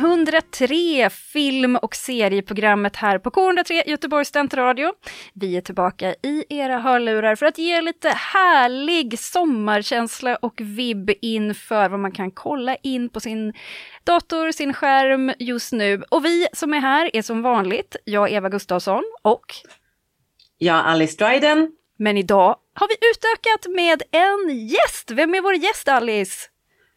103, film och serieprogrammet här på K103 Göteborgs studentradio. Vi är tillbaka i era hörlurar för att ge lite härlig sommarkänsla och vibb inför vad man kan kolla in på sin dator, sin skärm just nu. Och vi som är här är som vanligt jag, Eva Gustavsson och... Jag, Alice Dryden. Men idag har vi utökat med en gäst. Vem är vår gäst, Alice?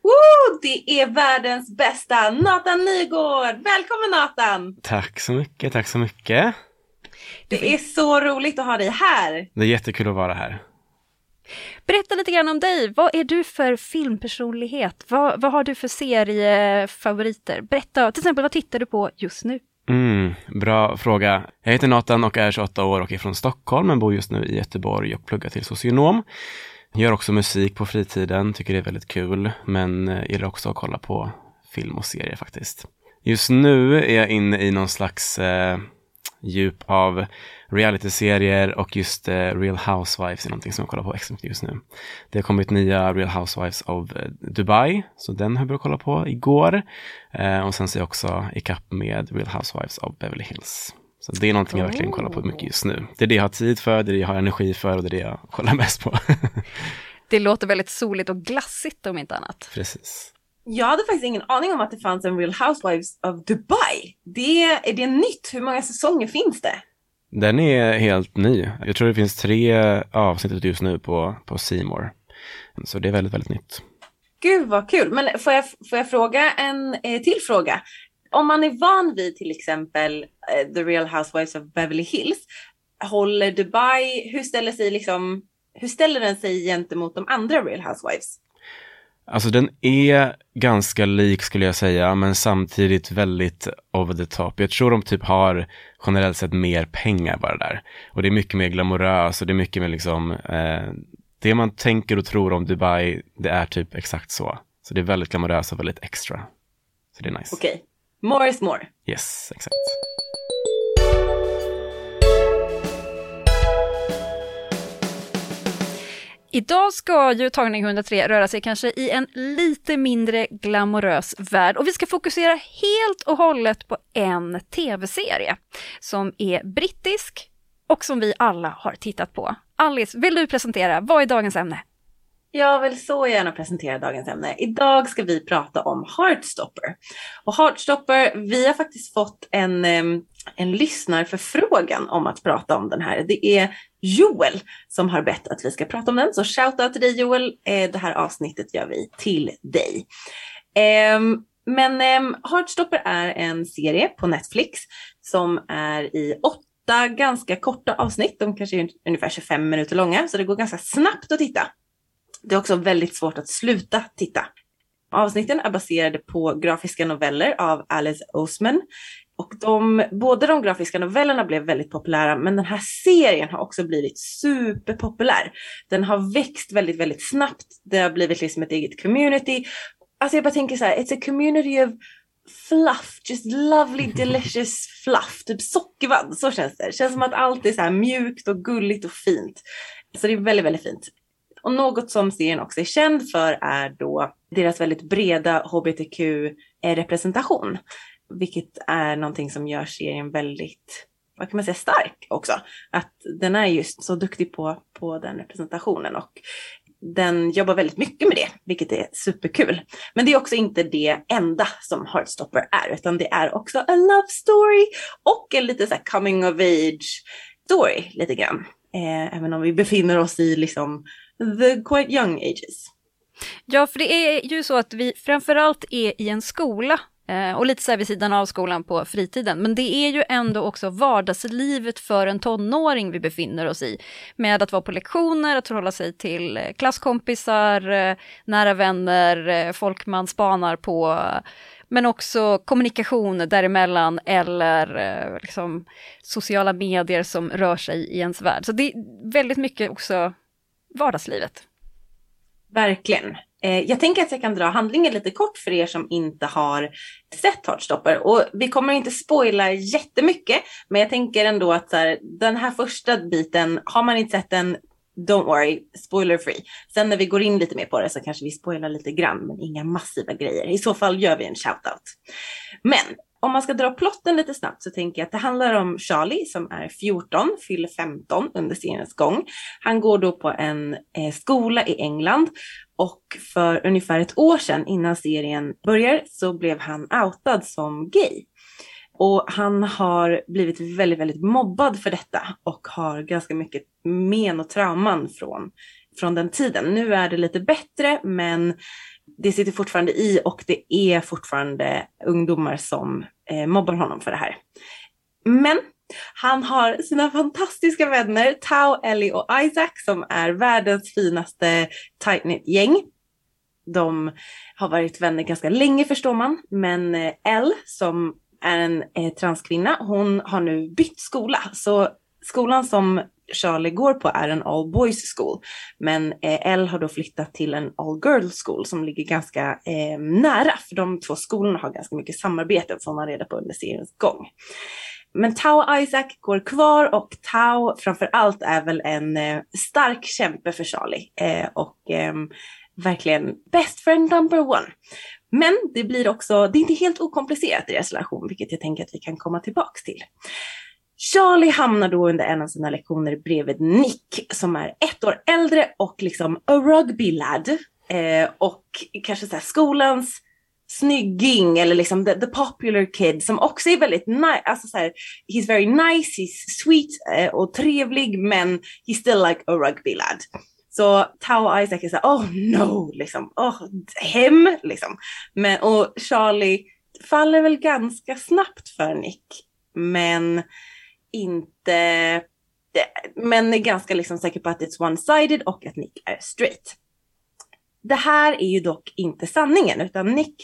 Woo! Det är världens bästa Nathan Nygård! Välkommen Nathan! Tack så mycket, tack så mycket. Det är så roligt att ha dig här. Det är jättekul att vara här. Berätta lite grann om dig. Vad är du för filmpersonlighet? Vad, vad har du för seriefavoriter? Berätta, till exempel vad tittar du på just nu? Mm, bra fråga. Jag heter Nathan och är 28 år och är från Stockholm men bor just nu i Göteborg och pluggar till socionom. Gör också musik på fritiden, tycker det är väldigt kul, men eh, gillar också att kolla på film och serier faktiskt. Just nu är jag inne i någon slags eh, djup av realityserier och just eh, Real Housewives är någonting som jag kollar på extra mycket just nu. Det har kommit nya Real Housewives of eh, Dubai, så den har jag börjat kolla på igår. Eh, och sen så är jag också ikapp med Real Housewives of Beverly Hills. Så det är någonting jag verkligen kollar på mycket just nu. Det är det jag har tid för, det är det jag har energi för och det är det jag kollar mest på. Det låter väldigt soligt och glassigt om inte annat. Precis. Jag hade faktiskt ingen aning om att det fanns en Real Housewives of Dubai. Det, är det nytt? Hur många säsonger finns det? Den är helt ny. Jag tror det finns tre avsnitt just nu på, på More. Så det är väldigt, väldigt nytt. Gud vad kul! Men får jag, får jag fråga en eh, till fråga? Om man är van vid till exempel eh, The Real Housewives of Beverly Hills, håller Dubai, hur ställer sig liksom, hur ställer den sig gentemot de andra Real Housewives? Alltså den är ganska lik skulle jag säga, men samtidigt väldigt over the top. Jag tror de typ har generellt sett mer pengar bara där. Och det är mycket mer glamoröst och det är mycket mer liksom, eh, det man tänker och tror om Dubai, det är typ exakt så. Så det är väldigt glamoröst och väldigt extra. Så det är nice. Okej, more is more. Yes, exakt. Idag ska ju tagning 103 röra sig kanske i en lite mindre glamorös värld och vi ska fokusera helt och hållet på en tv-serie som är brittisk och som vi alla har tittat på. Alice, vill du presentera, vad är dagens ämne? Jag vill så gärna presentera dagens ämne. Idag ska vi prata om Heartstopper. Och Heartstopper, vi har faktiskt fått en, en lyssnarförfrågan om att prata om den här. Det är Joel som har bett att vi ska prata om den. Så shoutout till dig Joel. Eh, det här avsnittet gör vi till dig. Men Heartstopper är en serie på Netflix som är i åtta ganska korta avsnitt. De kanske är ungefär 25 minuter långa, så det går ganska snabbt att titta. Det är också väldigt svårt att sluta titta. Avsnitten är baserade på grafiska noveller av Alice Oseman. Och de, både de grafiska novellerna blev väldigt populära, men den här serien har också blivit superpopulär. Den har växt väldigt, väldigt snabbt. Det har blivit liksom ett eget community. Alltså jag bara tänker så här, it's a community of fluff, just lovely delicious fluff, typ sockervadd, så känns det. Det känns som att allt är så mjukt och gulligt och fint. Så det är väldigt, väldigt fint. Och något som serien också är känd för är då deras väldigt breda hbtq-representation. Vilket är någonting som gör serien väldigt, vad kan man säga, stark också. Att den är just så duktig på, på den representationen och den jobbar väldigt mycket med det, vilket är superkul. Men det är också inte det enda som Heartstopper är, utan det är också a love story och en lite så här coming of age story lite grann. Eh, även om vi befinner oss i liksom the quite young ages. Ja, för det är ju så att vi framförallt är i en skola eh, och lite så här vid sidan av skolan på fritiden. Men det är ju ändå också vardagslivet för en tonåring vi befinner oss i. Med att vara på lektioner, att förhålla sig till eh, klasskompisar, eh, nära vänner, folk man spanar på. Men också kommunikation däremellan eller liksom, sociala medier som rör sig i ens värld. Så det är väldigt mycket också vardagslivet. Verkligen. Eh, jag tänker att jag kan dra handlingen lite kort för er som inte har sett Heartstopper. Och vi kommer inte spoila jättemycket, men jag tänker ändå att så här, den här första biten, har man inte sett den, don't worry, spoiler free. Sen när vi går in lite mer på det så kanske vi spoilar lite grann, men inga massiva grejer. I så fall gör vi en shoutout. Men om man ska dra plotten lite snabbt så tänker jag att det handlar om Charlie som är 14, fyller 15 under seriens gång. Han går då på en eh, skola i England och för ungefär ett år sedan innan serien börjar så blev han outad som gay. Och han har blivit väldigt, väldigt mobbad för detta och har ganska mycket men och trauman från, från den tiden. Nu är det lite bättre men det sitter fortfarande i och det är fortfarande ungdomar som eh, mobbar honom för det här. Men han har sina fantastiska vänner Tao, Ellie och Isaac som är världens finaste tight gäng. De har varit vänner ganska länge förstår man, men eh, Elle som är en eh, transkvinna, hon har nu bytt skola. Så skolan som Charlie går på är en all boys school. Men eh, Elle har då flyttat till en all girls school som ligger ganska eh, nära. För de två skolorna har ganska mycket samarbete får man reda på under seriens gång. Men Tao och Isaac går kvar och Tao framför allt är väl en eh, stark kämpe för Charlie. Eh, och ehm, verkligen best friend number one. Men det blir också, det är inte helt okomplicerat i deras relation, vilket jag tänker att vi kan komma tillbaks till. Charlie hamnar då under en av sina lektioner bredvid Nick som är ett år äldre och liksom a rugby lad. Eh, och kanske så här skolans snygging eller liksom the, the, popular kid som också är väldigt nice, alltså så här, he's very nice, he's sweet eh, och trevlig men he's still like a rugby lad. Så Tao och Isaac är såhär, oh no, liksom, oh, hem, liksom. Men, och Charlie faller väl ganska snabbt för Nick, men inte, men är ganska liksom säker på att it's one-sided och att Nick är straight. Det här är ju dock inte sanningen utan Nick,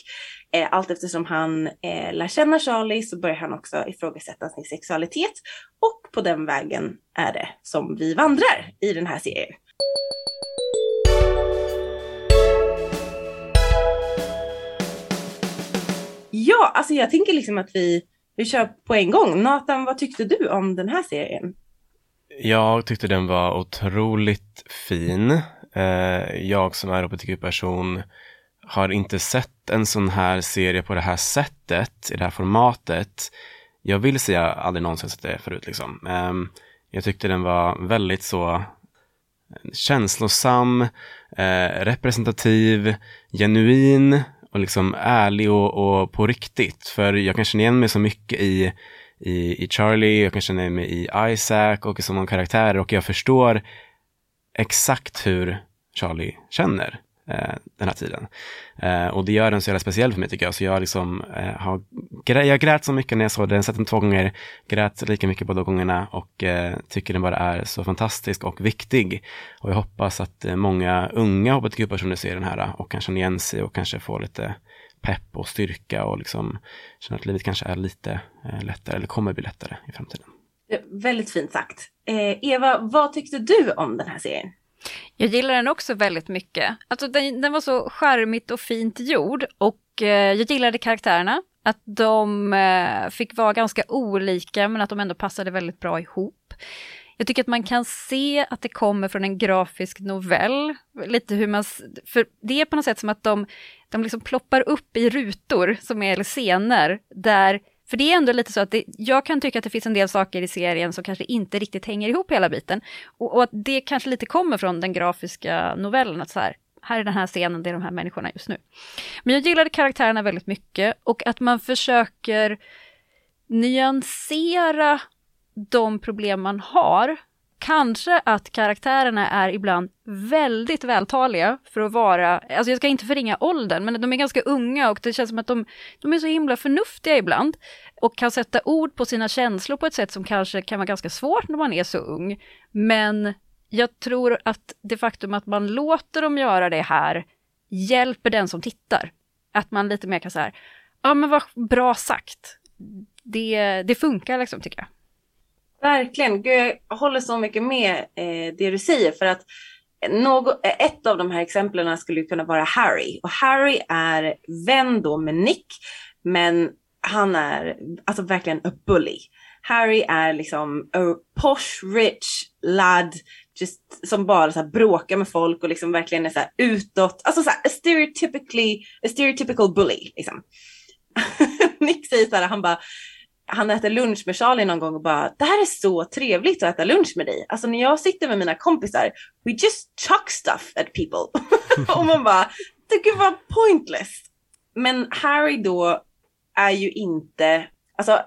eh, allt eftersom han eh, lär känna Charlie så börjar han också ifrågasätta sin sexualitet och på den vägen är det som vi vandrar i den här serien. Ja, alltså jag tänker liksom att vi vi kör på en gång. Nathan, vad tyckte du om den här serien? Jag tyckte den var otroligt fin. Eh, jag som är hbtq-person har inte sett en sån här serie på det här sättet, i det här formatet. Jag vill säga aldrig någonsin sett det förut liksom. Ehm, jag tyckte den var väldigt så eh, känslosam, eh, representativ, genuin och liksom ärlig och, och, på riktigt. För jag kan känna igen mig så mycket i, i, i Charlie, jag kan känna igen mig i Isaac och i så många karaktärer och jag förstår exakt hur Charlie känner Eh, den här tiden. Eh, och det gör den så jävla speciell för mig tycker jag. Så jag liksom eh, har jag grät så mycket när jag såg den, sett den två gånger, grät lika mycket båda gångerna och eh, tycker den bara är så fantastisk och viktig. Och jag hoppas att eh, många unga hbtq-personer ser den här eh, och kan känna igen sig och kanske får lite pepp och styrka och liksom känna att livet kanske är lite eh, lättare eller kommer bli lättare i framtiden. Eh, väldigt fint sagt. Eh, Eva, vad tyckte du om den här serien? Jag gillar den också väldigt mycket. Alltså den, den var så charmigt och fint gjord och eh, jag gillade karaktärerna. Att de eh, fick vara ganska olika men att de ändå passade väldigt bra ihop. Jag tycker att man kan se att det kommer från en grafisk novell. Lite hur man, för det är på något sätt som att de, de liksom ploppar upp i rutor som är scener där för det är ändå lite så att det, jag kan tycka att det finns en del saker i serien som kanske inte riktigt hänger ihop hela biten. Och, och att det kanske lite kommer från den grafiska novellen, att så här, här är den här scenen, det är de här människorna just nu. Men jag gillade karaktärerna väldigt mycket och att man försöker nyansera de problem man har kanske att karaktärerna är ibland väldigt vältaliga för att vara, alltså jag ska inte förringa åldern, men de är ganska unga och det känns som att de, de är så himla förnuftiga ibland och kan sätta ord på sina känslor på ett sätt som kanske kan vara ganska svårt när man är så ung. Men jag tror att det faktum att man låter dem göra det här hjälper den som tittar. Att man lite mer kan säga, ja men vad bra sagt. Det, det funkar liksom tycker jag. Verkligen, Gud, jag håller så mycket med eh, det du säger för att något, eh, ett av de här exemplen skulle kunna vara Harry och Harry är vän då med Nick men han är alltså verkligen a bully. Harry är liksom a posh rich lad just, som bara så här bråkar med folk och liksom verkligen är så här utåt, alltså så här, a stereotypically, a stereotypical bully liksom. Nick säger så här, han bara, han äter lunch med Charlie någon gång och bara, det här är så trevligt att äta lunch med dig. Alltså när jag sitter med mina kompisar, we just chuck stuff at people. och man bara, det kan vara pointless. Men Harry då är ju inte, alltså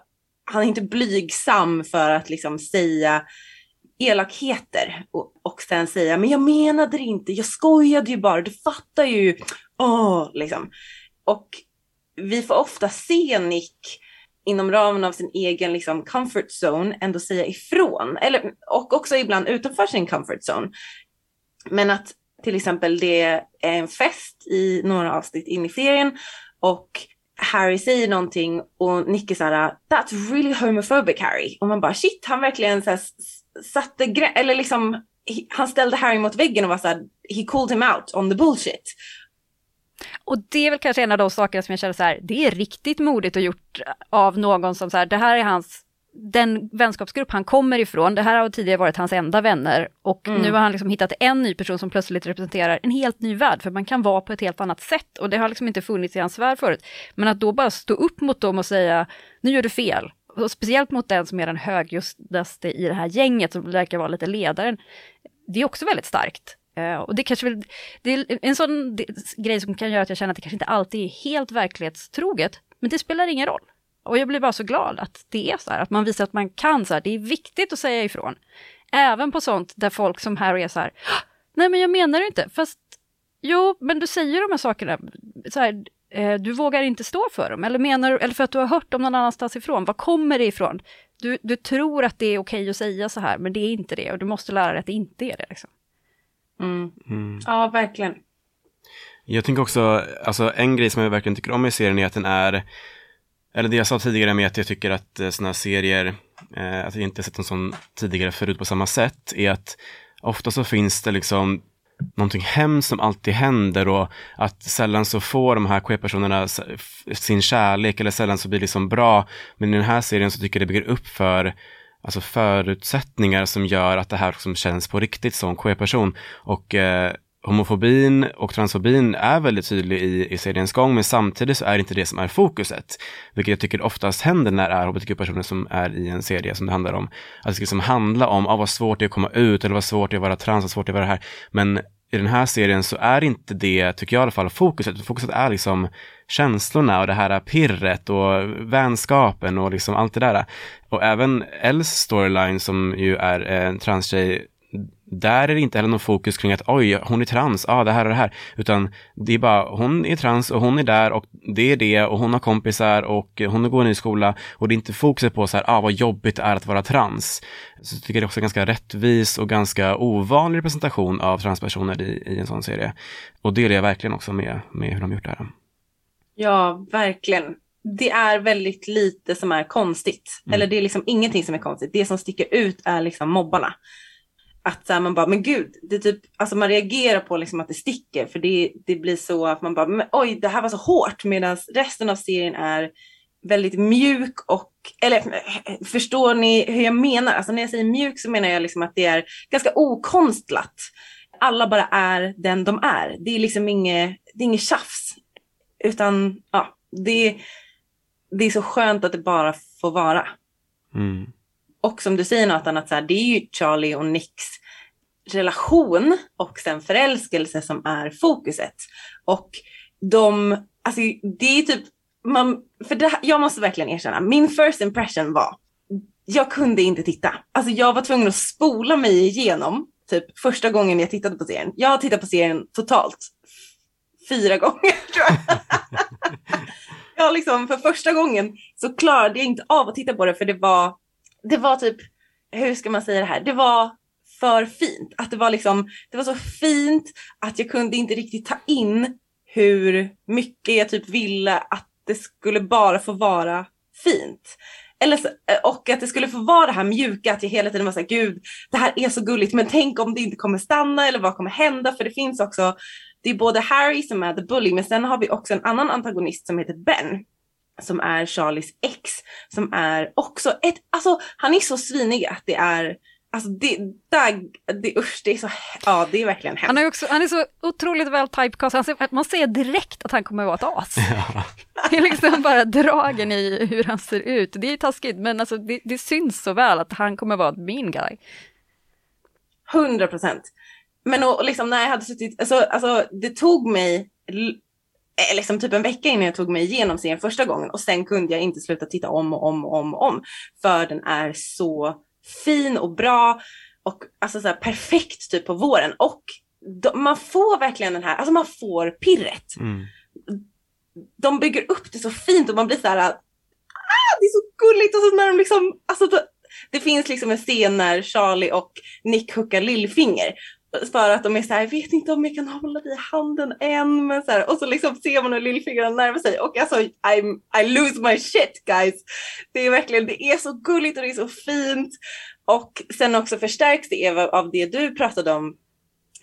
han är inte blygsam för att liksom säga elakheter och, och sen säga, men jag menade det inte, jag skojade ju bara, du fattar ju, åh, liksom. Och vi får ofta se Nick inom ramen av sin egen liksom, comfort zone ändå säga ifrån. Eller, och också ibland utanför sin comfort zone. Men att till exempel det är en fest i några avsnitt in i serien och Harry säger någonting och Nick är såhär, that's really homophobic Harry. Och man bara shit, han verkligen såhär satte eller liksom han ställde Harry mot väggen och var såhär, he called him out on the bullshit. Och det är väl kanske en av de sakerna som jag känner så här, det är riktigt modigt och gjort av någon som så här, det här är hans, den vänskapsgrupp han kommer ifrån, det här har tidigare varit hans enda vänner och mm. nu har han liksom hittat en ny person som plötsligt representerar en helt ny värld, för man kan vara på ett helt annat sätt och det har liksom inte funnits i hans värld förut. Men att då bara stå upp mot dem och säga, nu gör du fel, och speciellt mot den som är den högljuddaste i det här gänget, som verkar vara lite ledaren, det är också väldigt starkt. Uh, och det kanske väl, det är en sån grej som kan göra att jag känner att det kanske inte alltid är helt verklighetstroget, men det spelar ingen roll. Och jag blir bara så glad att det är så här, att man visar att man kan så här, det är viktigt att säga ifrån. Även på sånt där folk som Harry är så här, nej men jag menar det inte, fast jo, men du säger de här sakerna, så här, eh, du vågar inte stå för dem, eller menar eller för att du har hört dem någon annanstans ifrån, var kommer det ifrån? Du, du tror att det är okej att säga så här, men det är inte det, och du måste lära dig att det inte är det. Liksom. Mm. Mm. Ja, verkligen. Jag tänker också, alltså en grej som jag verkligen tycker om i serien är att den är, eller det jag sa tidigare med att jag tycker att eh, sådana här serier, eh, att jag inte sett en sån tidigare förut på samma sätt, är att ofta så finns det liksom någonting hemskt som alltid händer och att sällan så får de här queer-personerna sin kärlek eller sällan så blir det liksom bra. Men i den här serien så tycker jag det bygger upp för alltså förutsättningar som gör att det här som känns på riktigt som queer-person. Och eh, homofobin och transfobin är väldigt tydlig i, i seriens gång, men samtidigt så är det inte det som är fokuset. Vilket jag tycker oftast händer när det är hbtq-personer som är i en serie som det handlar om. Att det ska liksom handla om ah, vad svårt det är att komma ut, eller vad svårt det är att vara trans, vad svårt det är att vara det här. Men i den här serien så är inte det, tycker jag i alla fall, fokuset. Fokuset är liksom känslorna och det här pirret och vänskapen och liksom allt det där. Och även Els storyline som ju är en transtjej där är det inte heller någon fokus kring att oj, hon är trans, ah, det här och det här, utan det är bara hon är trans och hon är där och det är det och hon har kompisar och hon går i ny skola och det är inte fokuset på så här, ah vad jobbigt det är att vara trans. Så jag tycker det är också ganska rättvis och ganska ovanlig representation av transpersoner i, i en sån serie. Och det är det verkligen också med, med hur de gjort det här. Ja, verkligen. Det är väldigt lite som är konstigt. Mm. Eller det är liksom ingenting som är konstigt. Det som sticker ut är liksom mobbarna att så här, man bara, men gud, det typ, alltså man reagerar på liksom att det sticker för det, det blir så att man bara, men, oj, det här var så hårt medan resten av serien är väldigt mjuk och, eller förstår ni hur jag menar? Alltså när jag säger mjuk så menar jag liksom att det är ganska okonstlat. Alla bara är den de är. Det är liksom inget, det är inget tjafs. Utan ja, det, det är så skönt att det bara får vara. Mm. Och som du säger Nathan, att så här, det är ju Charlie och Nicks relation och sen förälskelse som är fokuset. Och de, alltså det är typ, man, för det, jag måste verkligen erkänna, min first impression var jag kunde inte titta. Alltså jag var tvungen att spola mig igenom typ första gången jag tittade på serien. Jag har tittat på serien totalt fyra gånger tror jag. ja, liksom för första gången så klarade jag inte av att titta på det för det var, det var typ, hur ska man säga det här, det var för fint. Att det var liksom, det var så fint att jag kunde inte riktigt ta in hur mycket jag typ ville att det skulle bara få vara fint. Eller så, eh, och att det skulle få vara det här mjuka, att jag hela tiden var såhär, gud, det här är så gulligt, men tänk om det inte kommer stanna eller vad kommer hända? För det finns också, det är både Harry som är the bully, men sen har vi också en annan antagonist som heter Ben som är Charlies ex, som är också ett, alltså han är så svinig att det är Alltså det, där, det, usch, det är så, ja det är verkligen hemskt. Han är, också, han är så otroligt väl typecast, man ser direkt att han kommer att vara ett as. Ja. Det är liksom bara dragen i hur han ser ut. Det är taskigt, men alltså det, det syns så väl att han kommer att vara ett mean guy. 100 procent. Men och, liksom när jag hade suttit, alltså, alltså det tog mig liksom typ en vecka innan jag tog mig igenom serien första gången och sen kunde jag inte sluta titta om och om och om, om för den är så fin och bra och alltså så perfekt typ på våren och de, man får verkligen den här, alltså man får pirret. Mm. De bygger upp det så fint och man blir så här, ah, det är så gulligt och så när de liksom, alltså det finns liksom en scen när Charlie och Nick hookar lillfinger för att de är så här, jag vet inte om jag kan hålla dig i handen än, men så här, och så liksom ser man hur lillfingrarna närmar sig och alltså I'm, I lose my shit guys. Det är verkligen, det är så gulligt och det är så fint och sen också förstärks det Eva av det du pratade om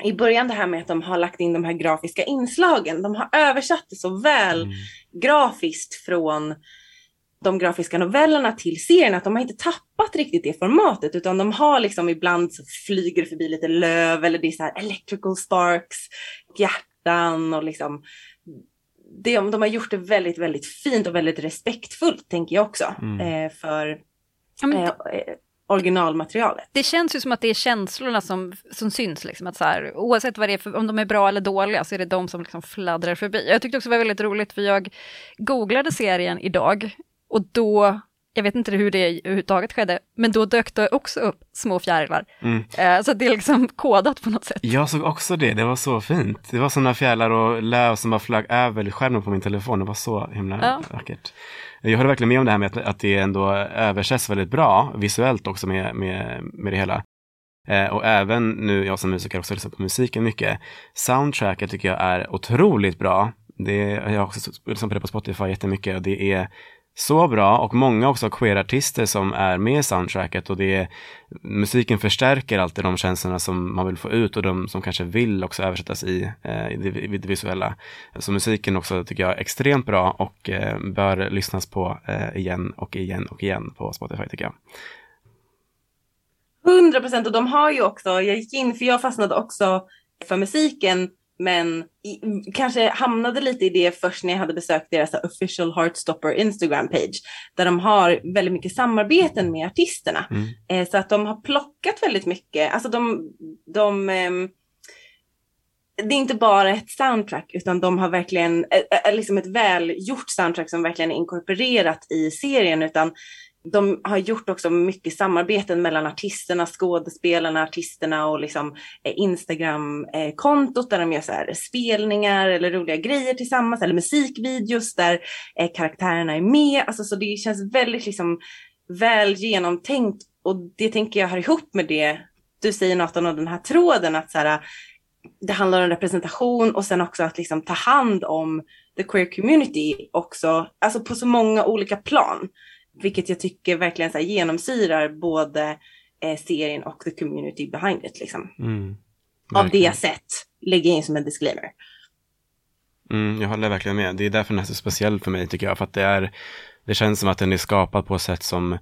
i början det här med att de har lagt in de här grafiska inslagen. De har översatt det så väl mm. grafiskt från de grafiska novellerna till serien att de har inte tappat riktigt det formatet utan de har liksom ibland så flyger förbi lite löv eller det är så här electrical sparks, hjärtan och liksom det, de har gjort det väldigt, väldigt fint och väldigt respektfullt tänker jag också mm. eh, för eh, originalmaterialet. Det känns ju som att det är känslorna som, som syns, liksom, att så här, oavsett vad det är för, om de är bra eller dåliga så är det de som liksom fladdrar förbi. Jag tyckte också det var väldigt roligt för jag googlade serien idag och då, jag vet inte hur det överhuvudtaget skedde, men då dök det också upp små fjärilar. Mm. Eh, så det är liksom kodat på något sätt. Jag såg också det, det var så fint. Det var sådana fjärilar och löv som bara flög över skärmen på min telefon, det var så himla ja. vackert. Jag håller verkligen med om det här med att, att det ändå översätts väldigt bra visuellt också med, med, med det hela. Eh, och även nu, jag som musiker också lyssnar på musiken mycket. Soundtracket tycker jag är otroligt bra. Det, jag har också lyssnat på det på Spotify jättemycket och det är så bra och många också queerartister som är med i soundtracket och det är, musiken förstärker alltid de känslorna som man vill få ut och de som kanske vill också översättas i, eh, i, det, i det visuella. Så musiken också tycker jag är extremt bra och eh, bör lyssnas på eh, igen och igen och igen på Spotify tycker jag. 100 procent och de har ju också, jag gick in för jag fastnade också för musiken men i, kanske hamnade lite i det först när jag hade besökt deras official Heartstopper Instagram page. Där de har väldigt mycket samarbeten med artisterna. Mm. Eh, så att de har plockat väldigt mycket. Alltså de, de eh, det är inte bara ett soundtrack utan de har verkligen, eh, liksom ett välgjort soundtrack som verkligen är inkorporerat i serien utan de har gjort också mycket samarbeten mellan artisterna, skådespelarna, artisterna och liksom eh, Instagram-kontot där de gör så här spelningar eller roliga grejer tillsammans eller musikvideos där eh, karaktärerna är med. Alltså, så det känns väldigt liksom väl genomtänkt och det tänker jag hör ihop med det du säger Nathan och den här tråden att så här, det handlar om representation och sen också att liksom ta hand om the queer community också, alltså på så många olika plan. Vilket jag tycker verkligen så här genomsyrar både eh, serien och the community behind it. Liksom. Mm, Av det jag sett, lägger in som en disclaimer. Mm, jag håller verkligen med. Det är därför den är så speciell för mig tycker jag. För att det, är, det känns som att den är skapad på ett sätt som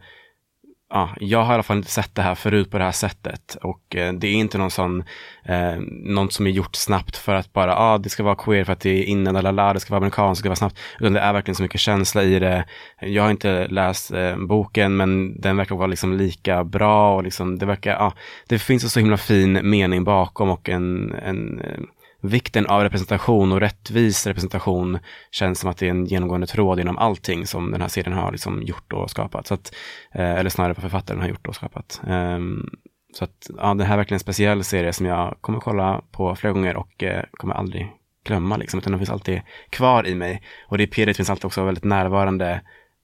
ja, jag har i alla fall inte sett det här förut på det här sättet och eh, det är inte någon sån, eh, något som är gjort snabbt för att bara, ah, det ska vara queer för att det är innan, lalala, det ska vara amerikanskt, det ska vara snabbt, utan det är verkligen så mycket känsla i det. Jag har inte läst eh, boken, men den verkar vara liksom lika bra och liksom, det verkar, ja, det finns en så himla fin mening bakom och en, en, eh, vikten av representation och rättvis representation känns som att det är en genomgående tråd inom allting som den här serien har liksom gjort och skapat. Så att, eh, eller snarare vad författaren har gjort och skapat. Ehm, så att ja, det här är verkligen en speciell serie som jag kommer kolla på flera gånger och eh, kommer aldrig glömma liksom, utan den finns alltid kvar i mig. Och det pirret finns alltid också väldigt närvarande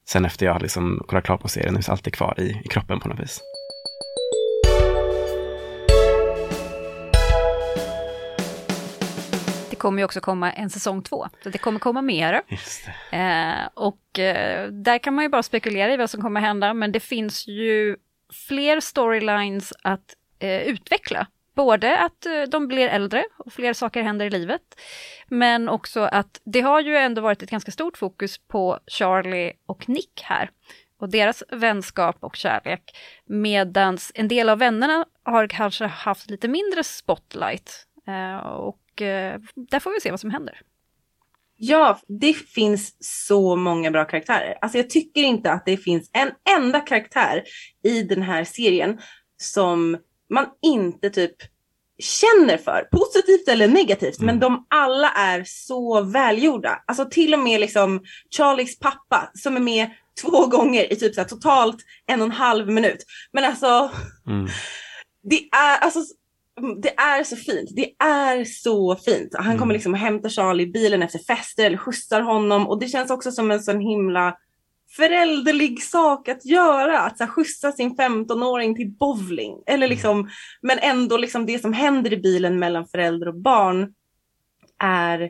sen efter jag liksom kollat klart på serien, den finns alltid kvar i, i kroppen på något vis. Kommer ju också komma en säsong två, så det kommer komma mer. Eh, och eh, där kan man ju bara spekulera i vad som kommer hända, men det finns ju fler storylines att eh, utveckla. Både att eh, de blir äldre och fler saker händer i livet, men också att det har ju ändå varit ett ganska stort fokus på Charlie och Nick här och deras vänskap och kärlek, medan en del av vännerna har kanske haft lite mindre spotlight. Eh, och eh, där får vi se vad som händer. Ja, det finns så många bra karaktärer. Alltså jag tycker inte att det finns en enda karaktär i den här serien som man inte typ känner för, positivt eller negativt, mm. men de alla är så välgjorda. Alltså till och med liksom Charlies pappa som är med två gånger i typ så här, totalt en och en halv minut. Men alltså, mm. det är alltså det är så fint. Det är så fint. Han kommer mm. liksom och hämtar Charlie i bilen efter fester eller skjutsar honom och det känns också som en sån himla förälderlig sak att göra. Att så här, skjutsa sin 15-åring till bowling. Eller mm. liksom, men ändå liksom det som händer i bilen mellan förälder och barn är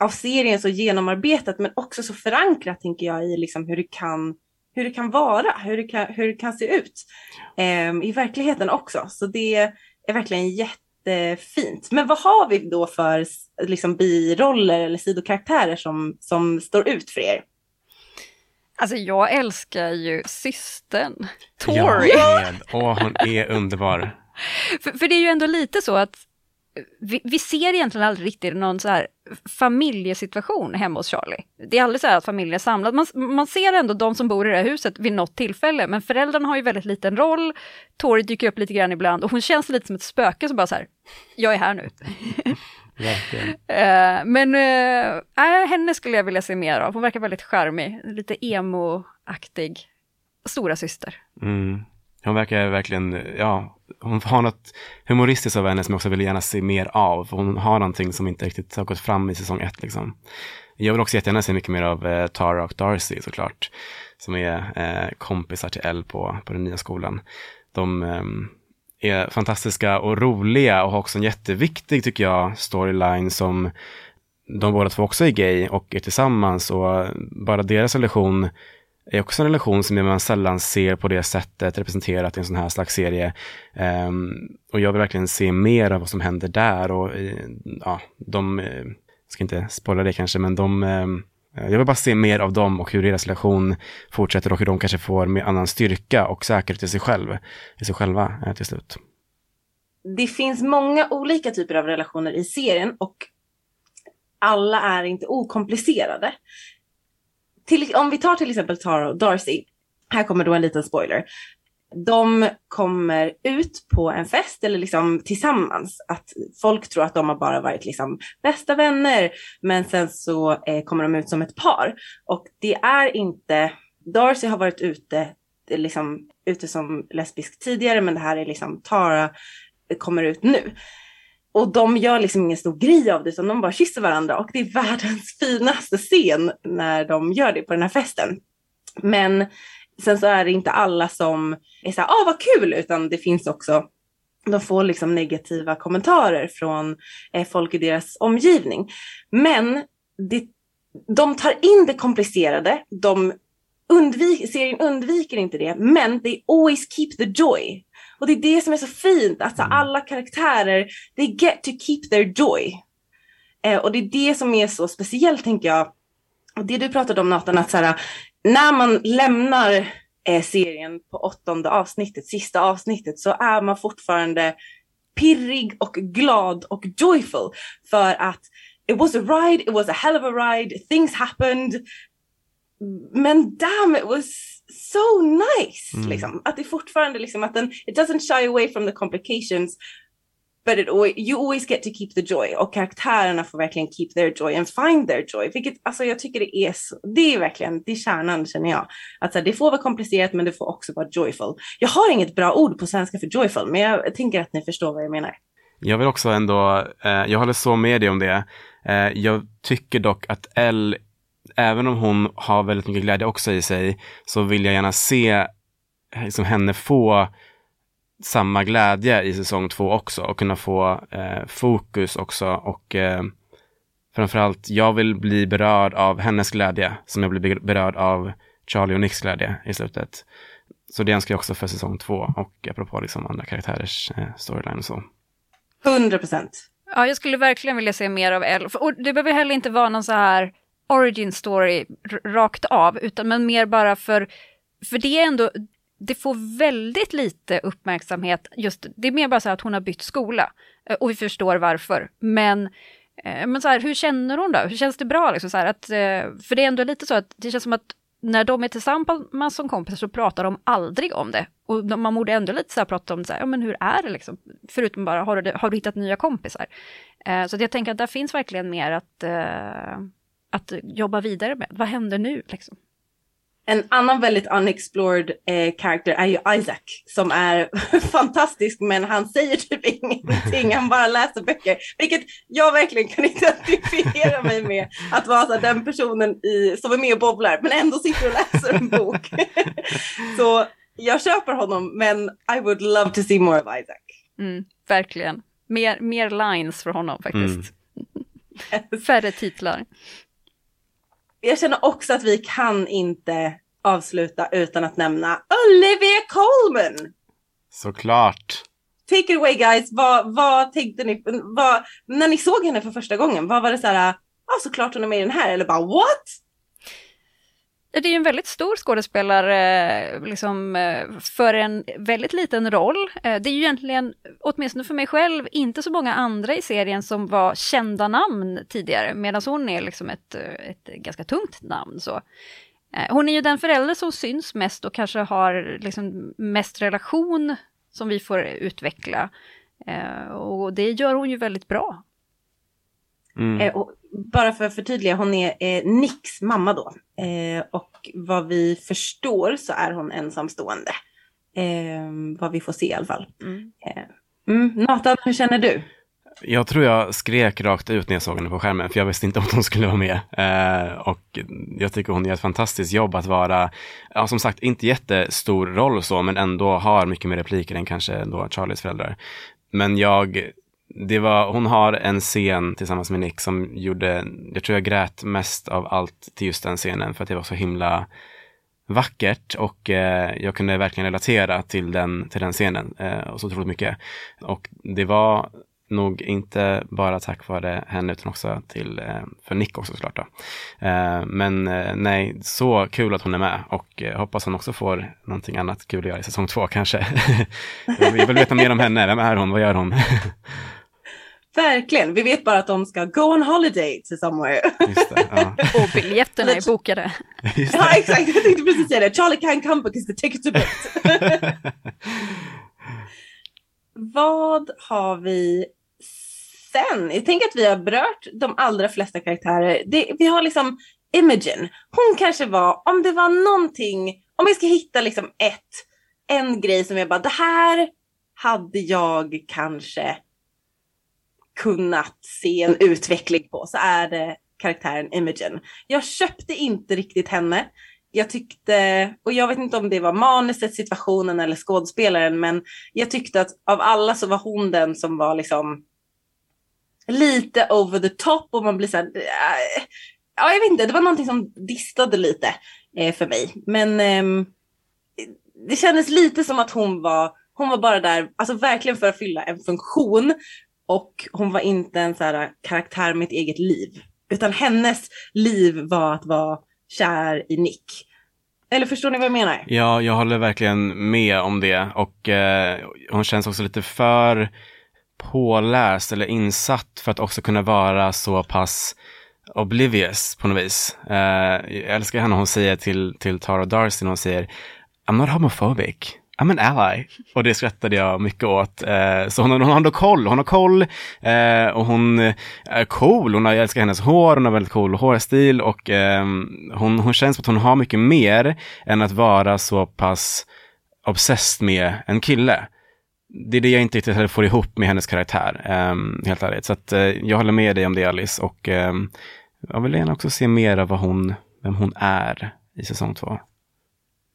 av serien så genomarbetat men också så förankrat tänker jag i liksom hur det kan hur det kan vara, hur det kan, hur det kan se ut eh, i verkligheten också. Så det är verkligen jättefint. Men vad har vi då för liksom, biroller eller sidokaraktärer som, som står ut för er? Alltså jag älskar ju systern, Tori. Ja, Åh, hon är underbar. för, för det är ju ändå lite så att vi, vi, ser egentligen aldrig riktigt någon så här familjesituation hemma hos Charlie. Det är aldrig så att familjen är samlad. Man, man ser ändå de som bor i det här huset vid något tillfälle, men föräldrarna har ju väldigt liten roll. Tori dyker upp lite grann ibland och hon känns lite som ett spöke som bara så här, jag är här nu. uh, men uh, henne skulle jag vilja se mer av. Hon verkar väldigt charmig, lite emo-aktig. Stora syster. Mm. Hon verkar verkligen, ja, hon har något humoristiskt av henne som jag också vill gärna se mer av. för Hon har någonting som inte riktigt har gått fram i säsong ett liksom. Jag vill också jättegärna se mycket mer av eh, Tara och Darcy såklart. Som är eh, kompisar till Elle på, på den nya skolan. De eh, är fantastiska och roliga och har också en jätteviktig, tycker jag, storyline som de båda två också är gay och är tillsammans och bara deras relation är också en relation som man sällan ser på det sättet representerat i en sån här slags serie. Um, och jag vill verkligen se mer av vad som händer där och eh, ja, de, jag ska inte spoila det kanske, men de eh, jag vill bara se mer av dem och hur deras relation fortsätter och hur de kanske får mer annan styrka och säkerhet i sig själv, i sig själva till slut. Det finns många olika typer av relationer i serien och alla är inte okomplicerade till, om vi tar till exempel Tara och Darcy, här kommer då en liten spoiler. De kommer ut på en fest eller liksom tillsammans. Att folk tror att de har bara varit liksom bästa vänner. Men sen så eh, kommer de ut som ett par. Och det är inte, Darcy har varit ute, eh, liksom, ute som lesbisk tidigare men det här är liksom Tara eh, kommer ut nu. Och de gör liksom ingen stor grej av det utan de bara kysser varandra och det är världens finaste scen när de gör det på den här festen. Men sen så är det inte alla som är så här, ah vad kul, utan det finns också de får liksom negativa kommentarer från eh, folk i deras omgivning. Men det, de tar in det komplicerade, de undvik, serien undviker inte det, men they always keep the joy. Och det är det som är så fint, att mm. alla karaktärer, they get to keep their joy. Eh, och det är det som är så speciellt tänker jag. Och det du pratade om Nathan, att så här, när man lämnar eh, serien på åttonde avsnittet, sista avsnittet, så är man fortfarande pirrig och glad och joyful. För att it was a ride, it was a hell of a ride, things happened. Men damn, it was so nice. Mm. Liksom. Att det fortfarande liksom att den, it doesn't shy away from the complications. but it, you always get to keep the joy och karaktärerna får verkligen keep their joy and find their joy. Vilket alltså jag tycker det är så, det är verkligen, det är kärnan känner jag. Att här, det får vara komplicerat men det får också vara joyful. Jag har inget bra ord på svenska för joyful men jag tänker att ni förstår vad jag menar. Jag vill också ändå, eh, jag håller så med dig om det. Eh, jag tycker dock att Elle, även om hon har väldigt mycket glädje också i sig, så vill jag gärna se liksom, henne få samma glädje i säsong två också och kunna få eh, fokus också och eh, framförallt jag vill bli berörd av hennes glädje som jag blir berörd av Charlie och Nicks glädje i slutet. Så det önskar jag också för säsong två och apropå liksom andra karaktärers eh, storyline och så. 100 procent. Ja, jag skulle verkligen vilja se mer av Elle. Och det behöver heller inte vara någon så här origin story rakt av, utan men mer bara för, för det är ändå, det får väldigt lite uppmärksamhet, just, det är mer bara så att hon har bytt skola. Eh, och vi förstår varför. Men, eh, men så här, hur känner hon då? Hur känns det bra? Liksom, så här, att, eh, för det är ändå lite så att det känns som att när de är tillsammans som kompisar så pratar de aldrig om det. Och man borde ändå lite så här prata om det, så här, ja men hur är det liksom? Förutom bara, har du, har du hittat nya kompisar? Eh, så jag tänker att där finns verkligen mer att, eh, att jobba vidare med. Vad händer nu liksom? En annan väldigt unexplored eh, karaktär är ju Isaac som är fantastisk men han säger typ ingenting, han bara läser böcker. Vilket jag verkligen kan identifiera mig med, att vara så den personen i, som är med och bobblar men ändå sitter och läser en bok. så jag köper honom men I would love to see more of Isaac. Mm, verkligen. Mer, mer lines för honom faktiskt. Mm. Färre titlar jag känner också att vi kan inte avsluta utan att nämna Olivia Colman. Såklart. Take it away guys, vad, vad tänkte ni, vad, när ni såg henne för första gången, vad var det så här, ja ah, såklart hon är med i den här, eller bara what? Det är ju en väldigt stor skådespelare liksom, eh, för en väldigt liten roll. Eh, det är ju egentligen, åtminstone för mig själv, inte så många andra i serien som var kända namn tidigare, medan hon är liksom ett, eh, ett ganska tungt namn. Så. Hon är ju den förälder som syns mest och kanske har liksom mest relation som vi får utveckla. Och det gör hon ju väldigt bra. Mm. och bara för att förtydliga, hon är eh, Nicks mamma då. Eh, och vad vi förstår så är hon ensamstående. Eh, vad vi får se i alla fall. Mm. Eh, mm. Nathan, hur känner du? Jag tror jag skrek rakt ut när jag såg henne på skärmen, för jag visste inte om hon skulle vara med. Eh, och jag tycker hon gör ett fantastiskt jobb att vara, ja, som sagt, inte jättestor roll så, men ändå har mycket mer repliker än kanske då Charlies föräldrar. Men jag det var, hon har en scen tillsammans med Nick som gjorde, jag tror jag grät mest av allt till just den scenen för att det var så himla vackert och eh, jag kunde verkligen relatera till den, till den scenen eh, och så otroligt mycket. Och det var nog inte bara tack vare henne utan också till, eh, för Nick också såklart. Då. Eh, men eh, nej, så kul att hon är med och eh, hoppas hon också får någonting annat kul att göra i säsong två kanske. jag vill veta mer om henne, vem är hon, vad gör hon? Verkligen, vi vet bara att de ska go on holiday to somewhere. Det, ja. Och biljetterna är bokade. Ja exakt, jag tänkte precis säga det. Charlie can't come because the tickets are booked. Vad har vi sen? Jag tänker att vi har berört de allra flesta karaktärer. Det, vi har liksom Imogen. Hon kanske var, om det var någonting, om vi ska hitta liksom ett, en grej som jag bara, det här hade jag kanske kunnat se en utveckling på så är det karaktären Imogen. Jag köpte inte riktigt henne. Jag tyckte, och jag vet inte om det var manuset, situationen eller skådespelaren, men jag tyckte att av alla så var hon den som var liksom lite over the top och man blir så här, äh, ja jag vet inte, det var någonting som distade lite eh, för mig. Men eh, det kändes lite som att hon var, hon var bara där, alltså verkligen för att fylla en funktion. Och hon var inte en så här karaktär med ett eget liv. Utan hennes liv var att vara kär i Nick. Eller förstår ni vad jag menar? Ja, jag håller verkligen med om det. Och eh, hon känns också lite för påläst eller insatt för att också kunna vara så pass oblivious på något vis. Eh, jag älskar henne hon säger till, till Tara Darcy, hon säger I'm not homophobic. I'm an ally. Och det skrattade jag mycket åt. Eh, så hon, hon har ändå koll, hon har koll eh, och hon eh, är cool. Hon har, jag älskar hennes hår, hon har väldigt cool hårstil och eh, hon, hon känns som att hon har mycket mer än att vara så pass obsessed med en kille. Det är det jag inte riktigt får ihop med hennes karaktär, eh, helt ärligt. Så att, eh, jag håller med dig om det Alice och eh, jag vill gärna också se mer av vad hon, vem hon är i säsong två.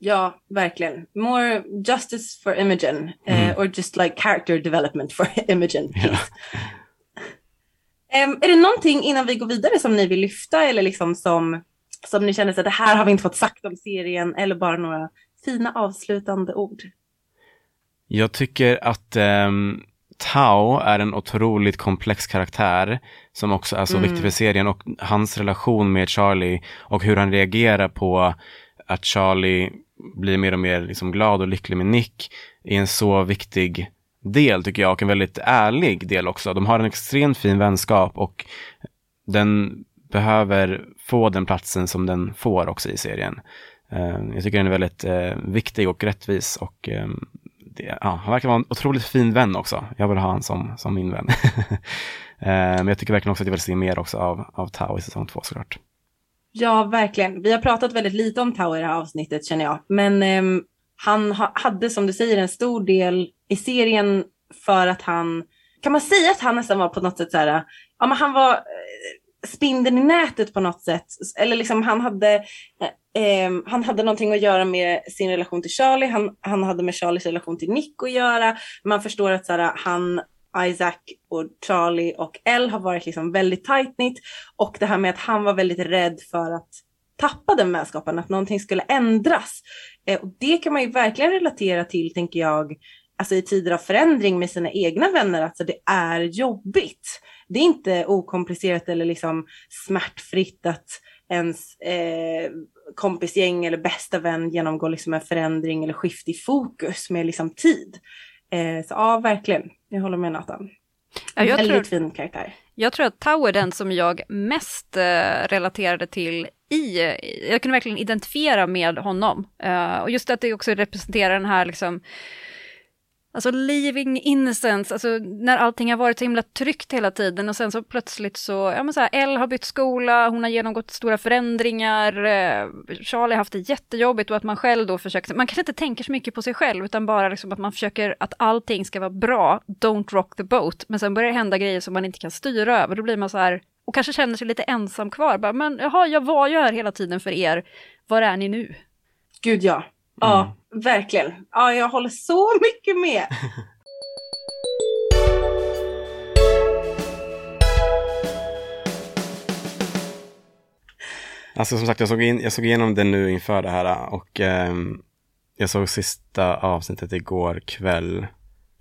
Ja, verkligen. More justice for Imogen. Eh, mm. Uh, or just like character development for Imogen. Ja. Um, är det någonting innan vi går vidare som ni vill lyfta eller liksom som, som ni känner att det här har vi inte fått sagt om serien eller bara några fina avslutande ord? Jag tycker att um, Tao är en otroligt komplex karaktär som också är så mm. viktig för serien och hans relation med Charlie och hur han reagerar på att Charlie blir mer och mer liksom glad och lycklig med Nick är en så viktig del tycker jag och en väldigt ärlig del också. De har en extremt fin vänskap och den behöver få den platsen som den får också i serien. Eh, jag tycker den är väldigt eh, viktig och rättvis och ehm, det, ja, han verkar vara en otroligt fin vän också. Jag vill ha honom som, som min vän. Eh, men jag tycker verkligen också att jag vill se mer också av, av Tao i säsong två såklart. Ja, verkligen. Vi har pratat väldigt lite om Tao i det här avsnittet känner jag. Men eh, han ha, hade som du säger en stor del i serien för att han, kan man säga att han nästan var på något sätt så här, ja men han var eh, spindeln i nätet på något sätt. Eller liksom han hade, eh, ehm, han hade någonting att göra med sin relation till Charlie, han, han hade med Charlies relation till Nick att göra. Man förstår att så här, han Isaac och Charlie och Elle har varit liksom väldigt tight knit och det här med att han var väldigt rädd för att tappa den vänskapen, att någonting skulle ändras. Eh, och det kan man ju verkligen relatera till, tänker jag, alltså i tider av förändring med sina egna vänner, alltså det är jobbigt. Det är inte okomplicerat eller liksom smärtfritt att ens eh, kompisgäng eller bästa vän genomgår liksom en förändring eller skift i fokus med liksom tid. Eh, så ja, verkligen. Jag håller med Nathan. Ja, jag Väldigt tror, fin karaktär. Jag tror att Tau är den som jag mest eh, relaterade till i, jag kunde verkligen identifiera med honom. Uh, och just att det också representerar den här liksom, Alltså living innocence, alltså när allting har varit så himla tryggt hela tiden och sen så plötsligt så, ja men så här, Elle har bytt skola, hon har genomgått stora förändringar, eh, Charlie har haft det jättejobbigt och att man själv då försöker, man kanske inte tänker så mycket på sig själv utan bara liksom att man försöker att allting ska vara bra, don't rock the boat, men sen börjar det hända grejer som man inte kan styra över, då blir man så här, och kanske känner sig lite ensam kvar, bara, men jaha, jag var ju här hela tiden för er, var är ni nu? Gud ja, ja. Mm. Verkligen. Ja, jag håller så mycket med. Alltså som sagt, jag såg, in, jag såg igenom det nu inför det här och eh, jag såg sista avsnittet igår kväll.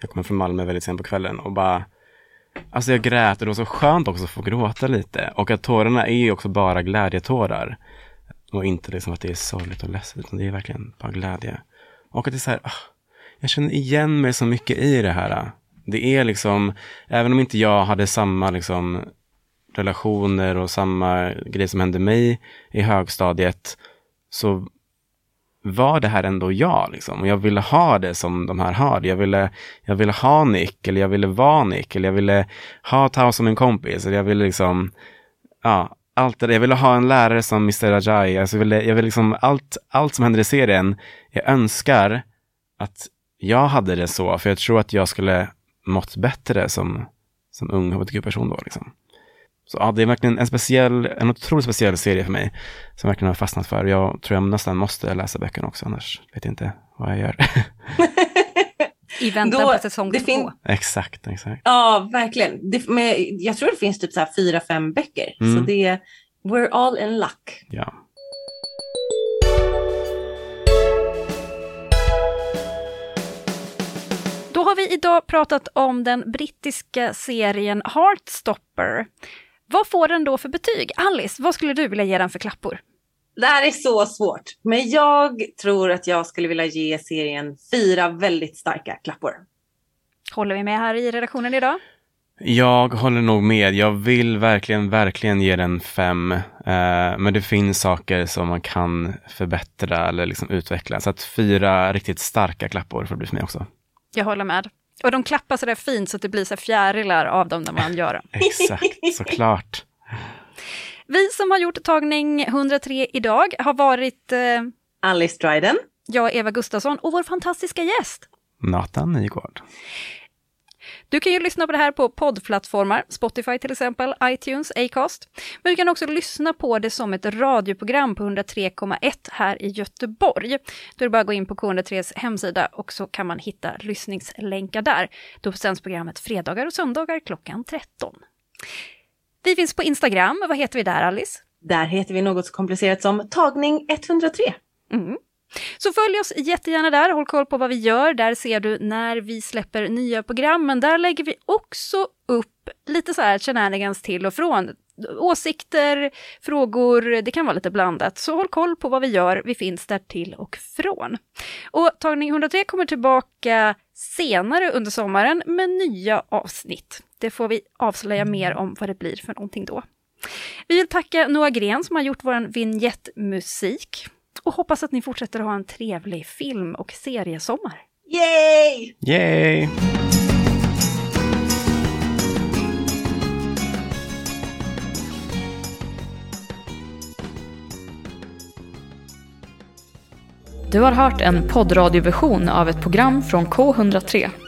Jag kommer från Malmö väldigt sent på kvällen och bara Alltså jag grät och det var så skönt också att få gråta lite och att tårarna är ju också bara glädjetårar. Och inte liksom att det är sorgligt och ledset utan det är verkligen bara glädje. Och att det är så här, ah, jag känner igen mig så mycket i det här. Det är liksom, även om inte jag hade samma liksom relationer och samma grej som hände mig i högstadiet, så var det här ändå jag. Liksom. Och jag ville ha det som de här har. Jag ville, jag ville ha Nick, eller jag ville vara Nick, eller jag ville ha Tao som en kompis. Eller jag ville liksom, ja, allt det Jag ville ha en lärare som Mr. Rajai. Alltså jag ville, jag ville liksom allt, allt som händer i serien. Jag önskar att jag hade det så, för jag tror att jag skulle mått bättre som, som ung hbtq-person då. Liksom. Så ja, det är verkligen en speciell, en otroligt speciell serie för mig, som jag verkligen har fastnat för. Jag tror jag nästan måste läsa böckerna också, annars vet jag inte vad jag gör. I väntan Då, på säsong det två. Exakt, exakt. Ja, verkligen. Det, men jag tror det finns typ så här fyra, fem böcker. Mm. Så det, we're all in luck. Ja. Då har vi idag pratat om den brittiska serien Heartstopper. Vad får den då för betyg? Alice, vad skulle du vilja ge den för klappor? Det här är så svårt, men jag tror att jag skulle vilja ge serien fyra väldigt starka klappor. Håller vi med här i redaktionen idag? Jag håller nog med. Jag vill verkligen, verkligen ge den fem. Eh, men det finns saker som man kan förbättra eller liksom utveckla. Så att fyra riktigt starka klappor får det bli för mig också. Jag håller med. Och de klappar så där fint så att det blir så fjärilar av dem när man gör dem. Exakt, såklart. Vi som har gjort tagning 103 idag har varit eh, Alice Dryden. jag, Eva Gustafsson och vår fantastiska gäst. Nathan Nygård. Du kan ju lyssna på det här på poddplattformar, Spotify till exempel, iTunes, Acast. Men du kan också lyssna på det som ett radioprogram på 103,1 här i Göteborg. Då är det bara att gå in på K103s hemsida och så kan man hitta lyssningslänkar där. Då sänds programmet fredagar och söndagar klockan 13. Vi finns på Instagram, vad heter vi där Alice? Där heter vi något så komplicerat som tagning 103. Mm. Så följ oss jättegärna där, håll koll på vad vi gör. Där ser du när vi släpper nya program, men där lägger vi också upp lite så här shenanigans till och från. Åsikter, frågor, det kan vara lite blandat. Så håll koll på vad vi gör, vi finns där till och från. Och tagning 103 kommer tillbaka senare under sommaren med nya avsnitt. Det får vi avslöja mer om vad det blir för någonting då. Vi vill tacka Noah Gren som har gjort vår vignettmusik och hoppas att ni fortsätter ha en trevlig film och seriesommar. Yay! Yay! Du har hört en poddradioversion av ett program från K103.